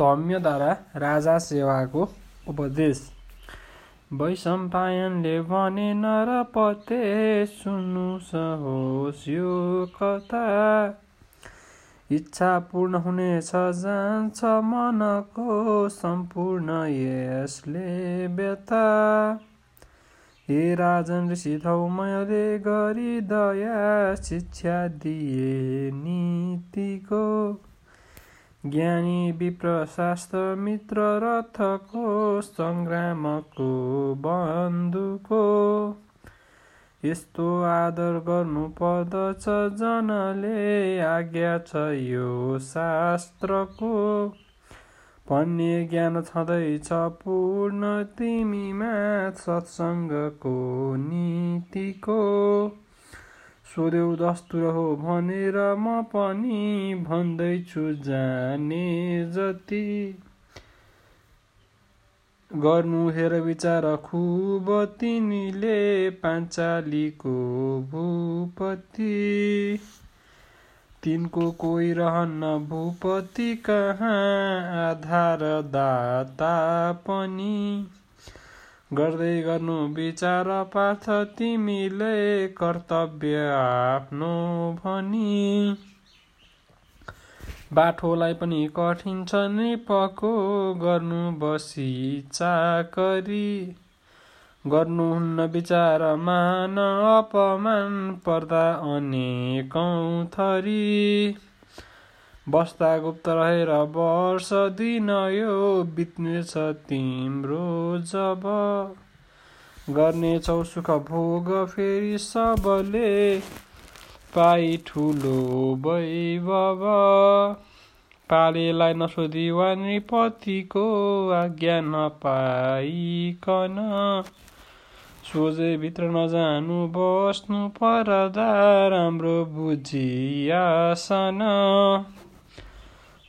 धम्यद्वारा राजा सेवाको उपदेश। वैशम्पायनले भने नरपते सुन्नु होस् यो कथा। इच्छा पूर्ण हुनेछ जान्छ मनको सम्पूर्ण यसले व्यथा। हे राजन ऋषि मैले गरी दया शिक्षा दिए नीतिको ज्ञानी विप्र शास्त्र मित्र रथको सङ्ग्रामको बन्धुको। यस्तो आदर गर्नु पर्दछ जनले आज्ञा छ यो शास्त्रको। भन्ने ज्ञान छँदैछ पूर्ण तिमीमा सत्सङ्गको नीतिको। सोध्यौ दस्तुर हो भनेर म पनि भन्दैछु जाने जति। गर्नु हेर विचार खुब तिमीले पाञ्चालीको भूपति। तिनको कोही रहन्न भूपति कहाँ? आधार दाता पनि। गर्दै गर्नु विचार पार्थ तिमीले कर्तव्य आफ्नो भनी। बाठोलाई पनि कठिन छ नृपको गर्नु बसी चाकरी। गर्नुहुन्न विचार मान अपमान पर्दा अनेकौँ थरी। बस्दा गुप्त रहेर वर्ष दिन यो बित्नेछ तिम्रो जब। गर्नेछौ सुख भोग फेरि सबले पाइ ठुलो वैभव। पालेलाई नसोधी वा नृपतिको आज्ञा नपाइकन सोझै भित्र नजानु बस्नु परदा राम्रो बुझियासन।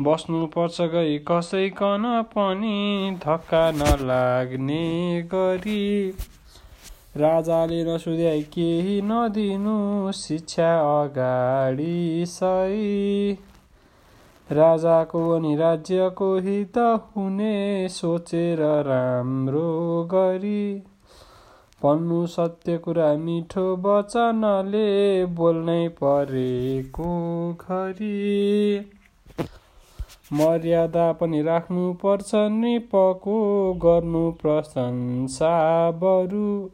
बस्नुपर्छ गई कसैकन पनि धक्का नलाग्ने गरी। राजाले नसुध्याइ केही नदिनु शिक्षा अगाडि सही। राजाको अनि राज्यको हित हुने सोचेर राम्रो गरी। भन्नु सत्य कुरा मिठो वचनले बोल्नै परेको घरी। मर्यादा पनि राख्नु पर्छ नृपको गर्नु प्रशंसा बरु।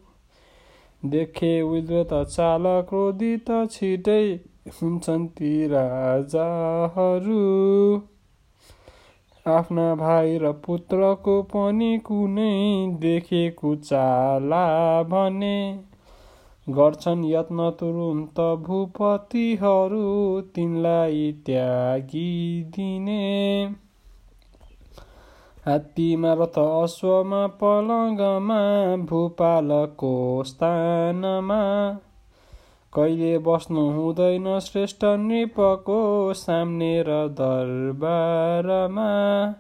देखे उद्वत चाल क्रोधित छिटै हुन्छन् ती राजाहरू। आफ्ना भाइ र पुत्रको पनि कुनै देखेको चाला भने गर्छन् यत्न तुरुन्त भूपतिहरू तिनलाई त्यागिदिने। हात्तीमा रथ अश्वमा पलङ्गमा भूपालको स्थानमा। कहिले बस्नु हुँदैन श्रेष्ठ नृपको सामने र दरबारमा।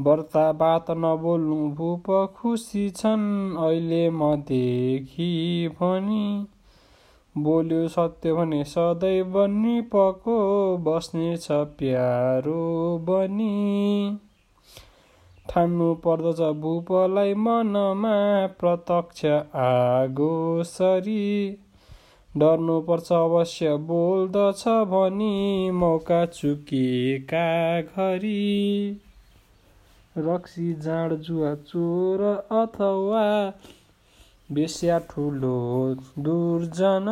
व्रता बात नबोल्नु भूप खुसी छन् अहिले म देखि भनी। बोल्यो सत्य भने सदैव निपको बस्नेछ प्यारो बनी। ठान्नु पर्दछ भूपलाई मनमा प्रत्यक्ष आगो सरी। डर्नुपर्छ अवश्य बोल्दछ भनी मौका चुकेका घरी। रक्सी जाँड जुवा चोर अथवा बेस्या ठुलो दुर्जन।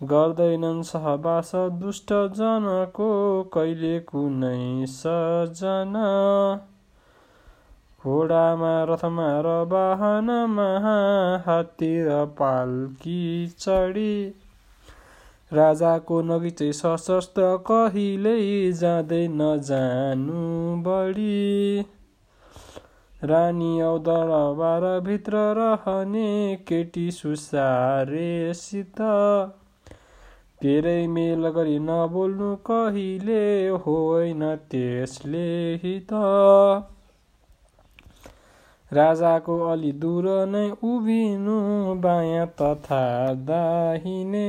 गर्दैनन् सहवास दुष्ट जनको कहिले कुनै सजन घोडामा रथमा र वाहनमा हात्ती र पाल्की चढी। राजाको नगिचै सशस्त्र कहिल्यै जाँदै नजानु बढी। रानी औ भित्र रहने केटी सुसारेसित धेरै मेल गरी नबोल्नु कहिले होइन त्यसले हित। राजाको अलि दूर नै उभिनु बायाँ तथा दाहिने।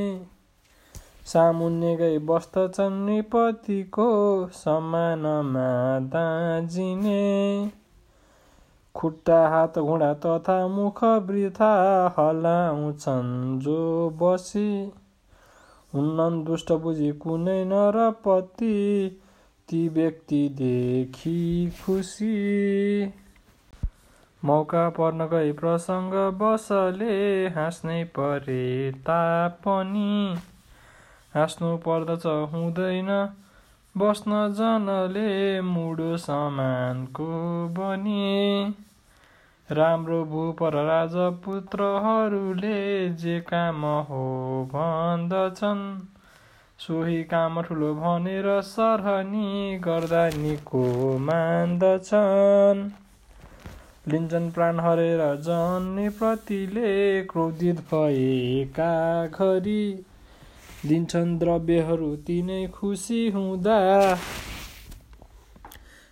सामुन्ने गई बस्दछन् नृपतिको समानमा दाँजिने। खुट्टा हात घुँडा तथा मुख वृथा हलाउँछन् जो बसी। हुन्नन् दुष्ट बुझी कुनै नरपति ती व्यक्तिदेखि खुसी। मौका पर्न गई प्रसङ्ग बसले हाँस्नै परे तापनि। हाँस्नु पर्दछ हुँदैन बस्न जनले मुडो समानको बने राम्रो भूपर राजपुत्रहरूले जे काम हो भन्दछन् सोही काम ठुलो भनेर सरहनी गर्दा निको मान्दछन् लिन्छन् प्राण हरेर जन्ने प्रतिले क्रोधित भएका घरी दिन्छन् द्रव्यहरू तिनै खुसी हुँदा।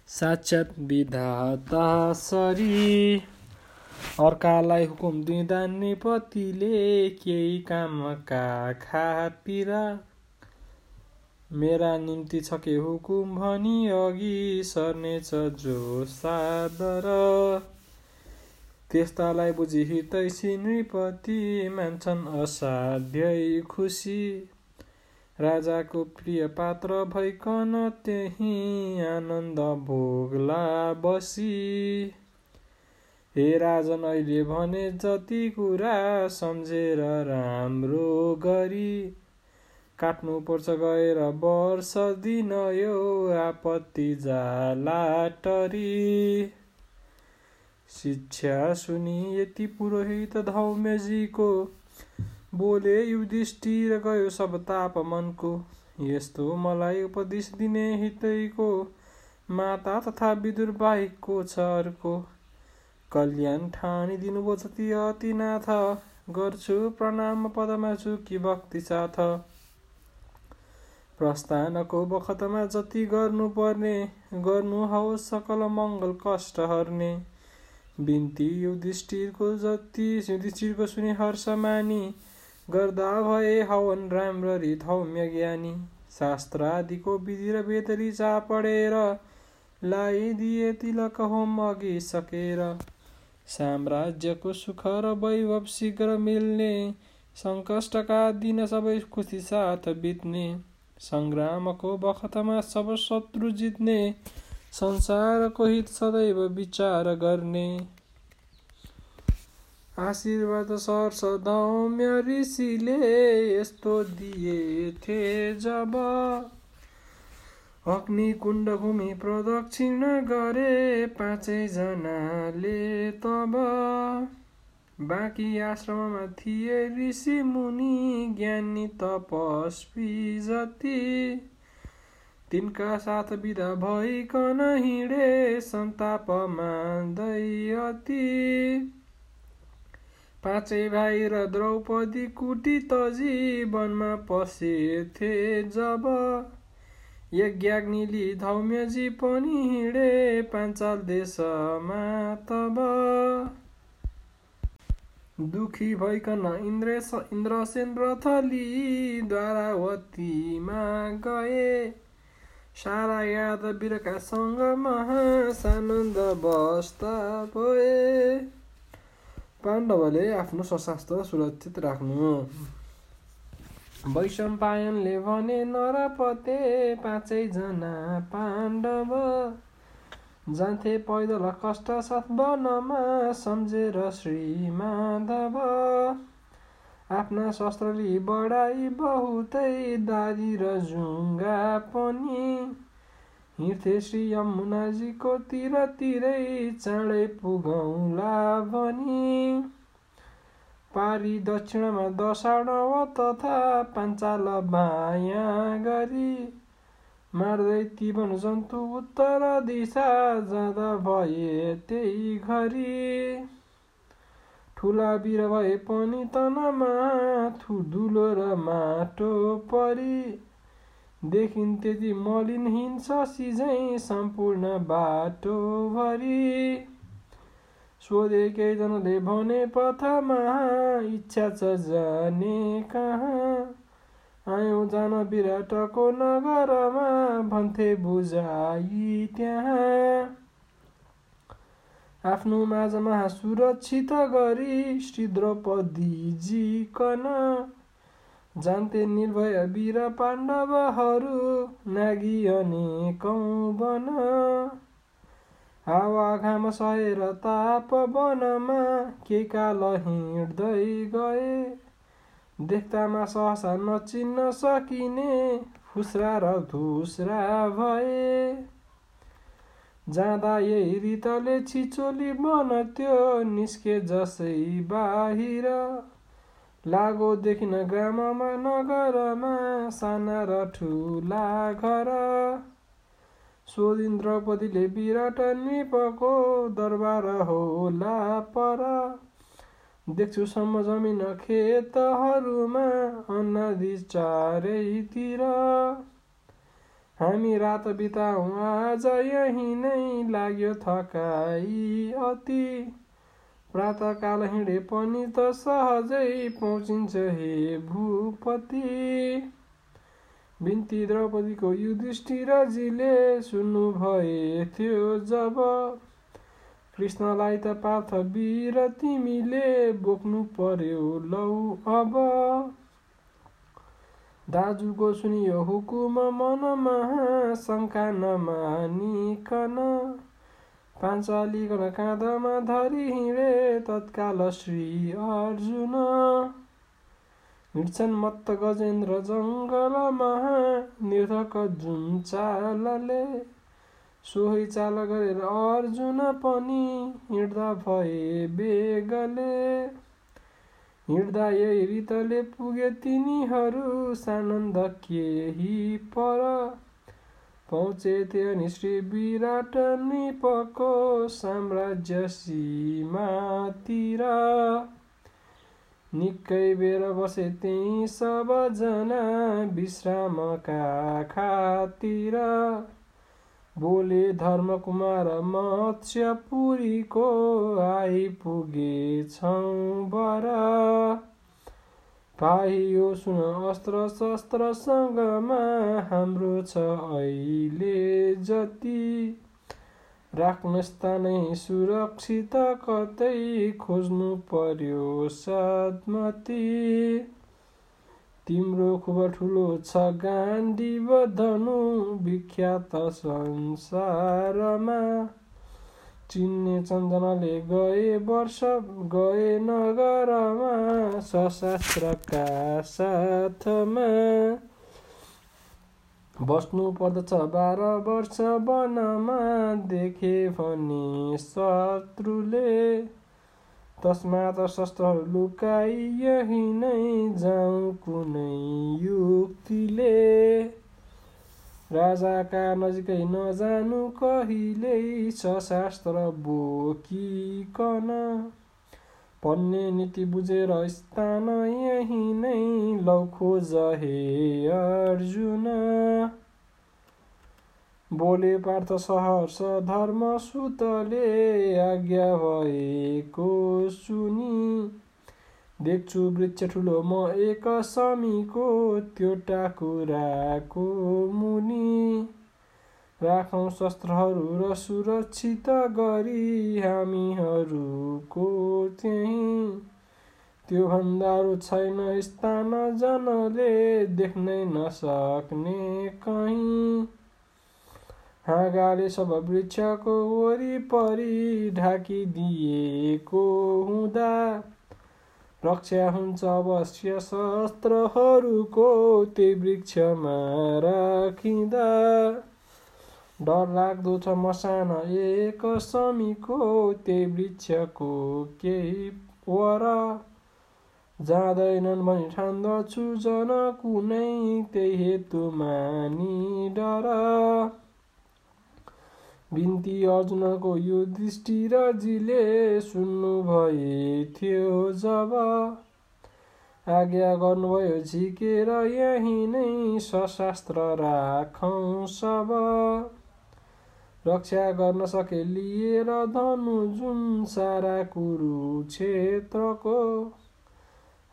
साक्षात् विधाता सरी। अर्कालाई हुकुम दिँदा निपतिले केही कामका खातिर। मेरा निम्ति छ के हुकुम भनी अघि सर्नेछ जो सादर। त्यस्तालाई बुझी हितैसी नृपति मान्छन् असाध्यै खुसी। राजाको प्रिय पात्र भइकन त्यही आनन्द भोगला बसी। हे राजन अहिले भने जति कुरा सम्झेर राम्रो गरी। काट्नु पर्छ गएर वर्ष दिन यो आपत्ति जाला टरी। शिक्षा सुनि यति पुरोहित धौम्यजीको बोले युधिष्ठिर गयो सब ताप मनको। यस्तो मलाई उपदेश दिने हितैको माता तथा विदुर बाहेकको छ अर्को कल्याण ठानी दिनुभयो जति अति नाथ। गर्छु प्रणाम पदमा छु कि भक्ति साथ। प्रस्थानको बखतमा जति गर्नुपर्ने गर्नु हवस् सकल मङ्गल कष्ट हर्ने। बिन्ती युधिष्ठिरको जति युधिष्ठिरको सुनि हर्ष मानी। गर्दा भए हवन राम्ररी धौम्य ज्ञानी। शास्त्र आदिको विधि र बेतरी पढेर लगाइदिए तिलक होम अघि सकेर। साम्राज्यको सुख र वैभव शीघ्र मिल्ने सङ्कष्टका दिन सबै खुसी साथ बित्ने सङ्ग्रामको बखतमा सब शत्रु जित्ने संसारको हित सदैव विचार गर्ने। आशीर्वाद सर्स धौम्य ऋषिले यस्तो दिएथे जब अग्निकुण्ड घुमी प्रदक्षिण गरे पाँचैजनाले तब बाँकी आश्रममा थिए ऋषि मुनि ज्ञानी तपस्वी जति। तिनका साथ विदा भइकन हिँडे सन्ताप मान्दै अति पाँचै भाइ र द्रौपदी कुटी तजी वनमा पसेथे जब यज्ञाग्निली धौम्यजी पनि हिँडे पाञ्चाल देशमा तब दुखी भइकन इन्द्रेश इन्द्रसेन रथली द्वारावतीमा गए। सारा याद बिरका सङ्गमा सानन्द बस्दा भए। पाण्डवले आफ्नो शस्त्र सुरक्षित राख्नु। वैशम्पायनले भने नरपते पाँचैजना पाण्डव। जान्थे पैदल कष्ट साथ वनमा सम्झेर श्री माधव। आफ्ना शस्त्रले बढाई बहुतै दारी र जुङ्गा पनि। हिँड्थे श्री यमुनाजीको तिरै चाँडै पुगौँला भनी। पारी दक्षिणमा दशाडव तथा पाञ्चाल बायाँ गरी। मार्दै तिवन जन्तु उत्तर दिशा जाँदा भए त्यही घरी। ठुला बिर भए पनि तनमा धुलो र माटो परी। देखिन् त्यति मलिन हिँड्छ सिझै सम्पूर्ण बाटोभरि सोधे केहीजनाले भने पथमा इच्छा छ जाने कहाँ? आयौँ जान विराटको नगरमा भन्थे बुझाइ त्यहाँ। आफ्नो माझमा सुरक्षित गरी श्री द्रौपदीजीकन जान्थे निर्भय वीर पाण्डवहरू नागी अनेकौँ बन हावा घाम सहेर ताप वनमा के काल हिँड्दै गए। देख्दामा सहसा नचिन्न सकिने फुस्रा र धुस्रा भए। जाँदा यही रितले छिचोली त्यो निस्के जसै बाहिर। लागो देखिन ग्राममा नगरमा साना र ठुला घर। सोधिन द्रौपदीले विराट निपको दरबार होला पर। देख्छु सम्म जमिन खेतहरूमा अन्नदी चारैतिर। हामी रात बिताउँ आज यही नै लाग्यो थकाइ अति। प्रातकाल हिँडे पनि त सहजै पहुँचिन्छ हे भूपति। बिन्ती द्रौपदीको युधिष्ठिरजीले सुन्नु भए थियो जब कृष्णलाई त पार्थ वीर तिमीले बोक्नु पर्यो लौ अब। दाजुको सुनियो हुकुम मनमा शङ्का नमानिकन पाञ्चालिकन काँधमा धरी हिँडे तत्काल श्री अर्जुन। हिँड्छन् मत्त गजेन्द्र जङ्गलमा निर्धक जुन चालले सोही चाल गरेर अर्जुन पनि हिँड्दा भए बेगले। हिँड्दा यही रितले पुगे तिनीहरू सानन्द केही पर। पहुँचे अनि श्री विराट निपको साम्राज्य सीमातिर निकै बेर बसे त्यही सबजना विश्रामका खातिर। बोले धर्मकुमार मत्स्यपुरीको आइपुगेछौँ बर। पाइयो सुन अस्त्र शस्त्रसँगमा हाम्रो छ अहिले जति। राख्नुहोस् त नै सुरक्षित कतै खोज्नु पर्यो सद्मती तिम्रो खुब ठुलो छ गान्डी धनु विख्यात संसारमा। चिन्ने चन्दनले गए वर्ष गए नगरमा सशास्त्रका साथमा। बस्नु पर्दछ बाह्र वर्ष वनमा देखे भने शत्रुले। तस्मात शस्त्रहरू लुकाई यही नै जाउँ कुनै युक्तिले। राजाका नजिकै नजानु कहिल्यै सशास्त्र बोकिकन भन्ने नीति बुझेर स्थान यही नै लौखो जहे अर्जुन बोले पार्थ सहर्ष धर्म सुतले आज्ञा भएको सुनि देख्छु वृक्ष ठुलो म एक समीको त्यो टाकुराको मुनि। राखौँ शस्त्रहरू र सुरक्षित गरी हामीहरूको त्यहीँ त्योभन्दा छैन स्थान जनले देख्नै नसक्ने कहीँ। हाँगाले सब वृक्षको वरिपरि ढाकिदिएको हुँदा रक्षा हुन्छ अवश्य शस्त्रहरूको त्यही वृक्षमा राखिँदा। डर लाग्दो छ मसान एक समीको त्यही वृक्षको केही वर। जाँदैनन् भनी ठान्दछु जन कुनै त्यही हेतु मानि डर। बिन्ती अर्जुनको युधिष्ठिरजीले थियो जब आज्ञा गर्नुभयो झिकेर यही नै सशास्त्र राखौँ सब। रक्षा गर्न सके लिएर धनु जुन सारा कुरुक्षेत्रको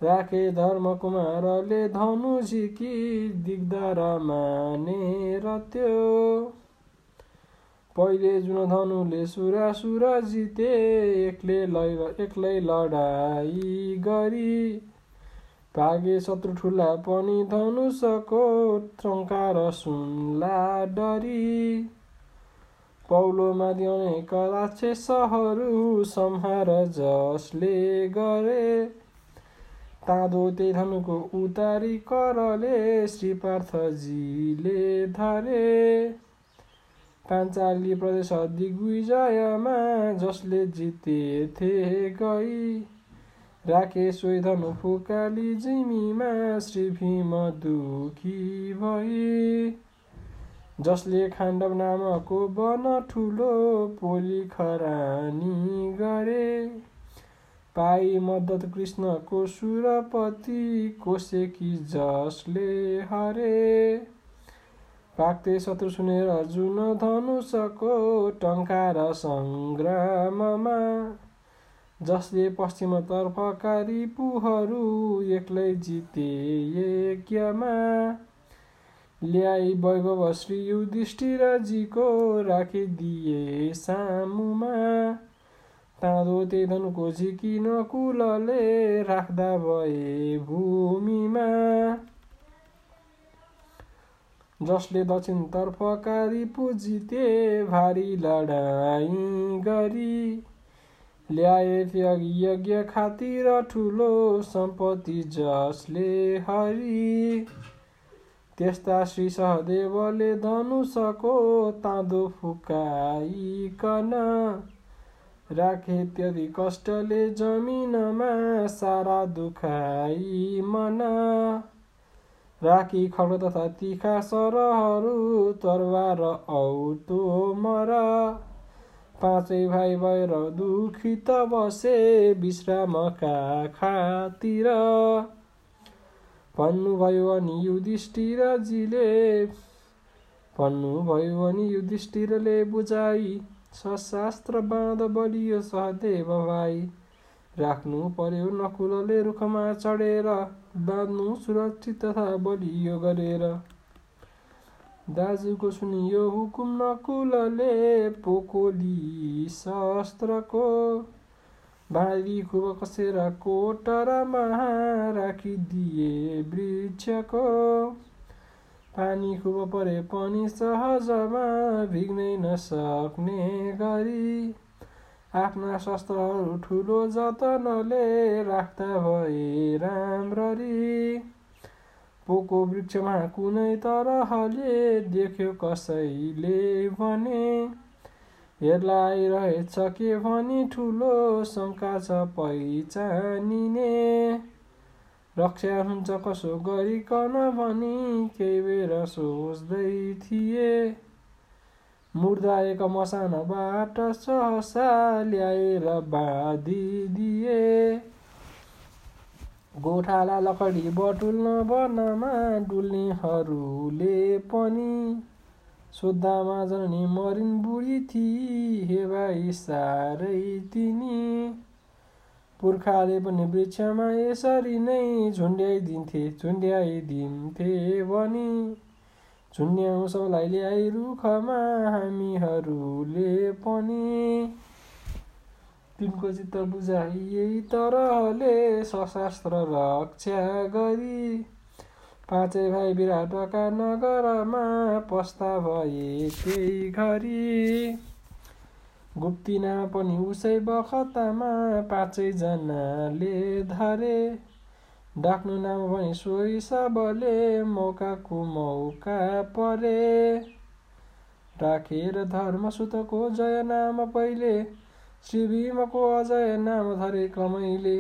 राखे धर्म कुमारले धनु झिकी दिग्दार मानेर त्यो पहिले जुन धनुले सुरा सुरा जिते एक्लै एक्लै लडाई गरी भागे शत्रु ठुला पनि धनुषको टङ्कार सुनला डरी पौलो मादिउने राक्षसहरू संहार जसले गरे ताँदो त्यही धनुको उतारी करले श्रीपार्थजीले धरे पाञ्चाली प्रदेश दिग्विजयमा जसले जितेथे गई। सोही धनु फुकाली जिमीमा श्री भीम दुखी भई। जसले खाण्डव नामको वन ठुलो पोली खरानी गरे। पाई मद्दत कृष्णको सुरपति कोसेकी जसले हरे। पाक्ते शत्रु सुनेर जुन धनुषको टङ्कार सङ्ग्राममा। जसले पश्चिमतर्फका रिपुहरू एक्लै जिते यज्ञमा ल्याई वैभव श्री युधिष्ठिरजीको राखिदिए सामुमा। ताँदो त्यही धनुको झिकिन कुलले राख्दा भए भूमिमा। जसले दक्षिणतर्फका रिपु जिते भारी लडाइँ गरी। ल्याए यज्ञ खातिर ठुलो सम्पत्ति जसले हरि। त्यस्ता श्री सहदेवले धनुषको ताँदो फुकाइकन राखे त्यति कष्टले जमिनमा सारा दुखाइ मन। राखी खड्ग तथा तिखा सरहरू तरवार औतो मर। पाँचै भाइ भएर दुखित बसे विश्रामका खातिर। भन्नुभयो अनि युधिष्ठिरजीले भन्नुभयो अनि युधिष्ठिरले बुझाइ सशास्त्र बाँध बलियो सहदेव भाइ। राख्नु पर्यो नकुलले रुखमा चढेर। बाँध्नु सुरक्षित तथा बलियो गरेर दाजुको सुनियो हुकुम नकुलले पोकोली शस्त्रको भारी खुब कसेर कोटरमा राखिदिए वृक्षको पानी खुब परे पनि सहजमा भिग्नै नसक्ने गरी आफ्ना शस्त्रहरू ठुलो जतनले राख्दा भए राम्ररी। पोको वृक्षमा कुनै तरहले देख्यो कसैले भने। हेर्ला आइरहेछ के भनी ठुलो शङ्का छ पहिचानिने। रक्षा हुन्छ कसो गरिकन भनी केही बेर सोच्दै थिए। मुर्दा मसानबाट सहसा ल्याएर बाँधिदिए। गोठाला लकडी बटुल्न वनमा डुल्नेहरूले पनि सोद्धामा जननी मरिन बुढी थिए हे भाइ साह्रै तिनी। पुर्खाले पनि वृक्षमा यसरी नै झुन्ड्याइदिन्थे झुन्ड्याइदिन्थे भनी। झुन्ड्याउँ सबलाई ल्याइ रुखमा हामीहरूले पनि। तिनको चित्त बुझाइए तरले सशास्त्र रक्षा गरी। पाँचै भाइ विराटका नगरमा पस्ता भए त्यही घरी। गुप्तिना पनि उसै बखतामा पाँचैजनाले धरे। डाक्नु नाम पनि सोही सबले मौकाको मौका परे राखेर धर्मसुतको जय नाम पहिले श्री भीमको अजय नाम धरे क्रमैले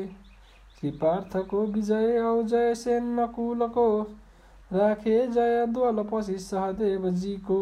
श्री पार्थको विजय औ जय सेन नकुलको राखे जय द्वल पछि सहदेवजीको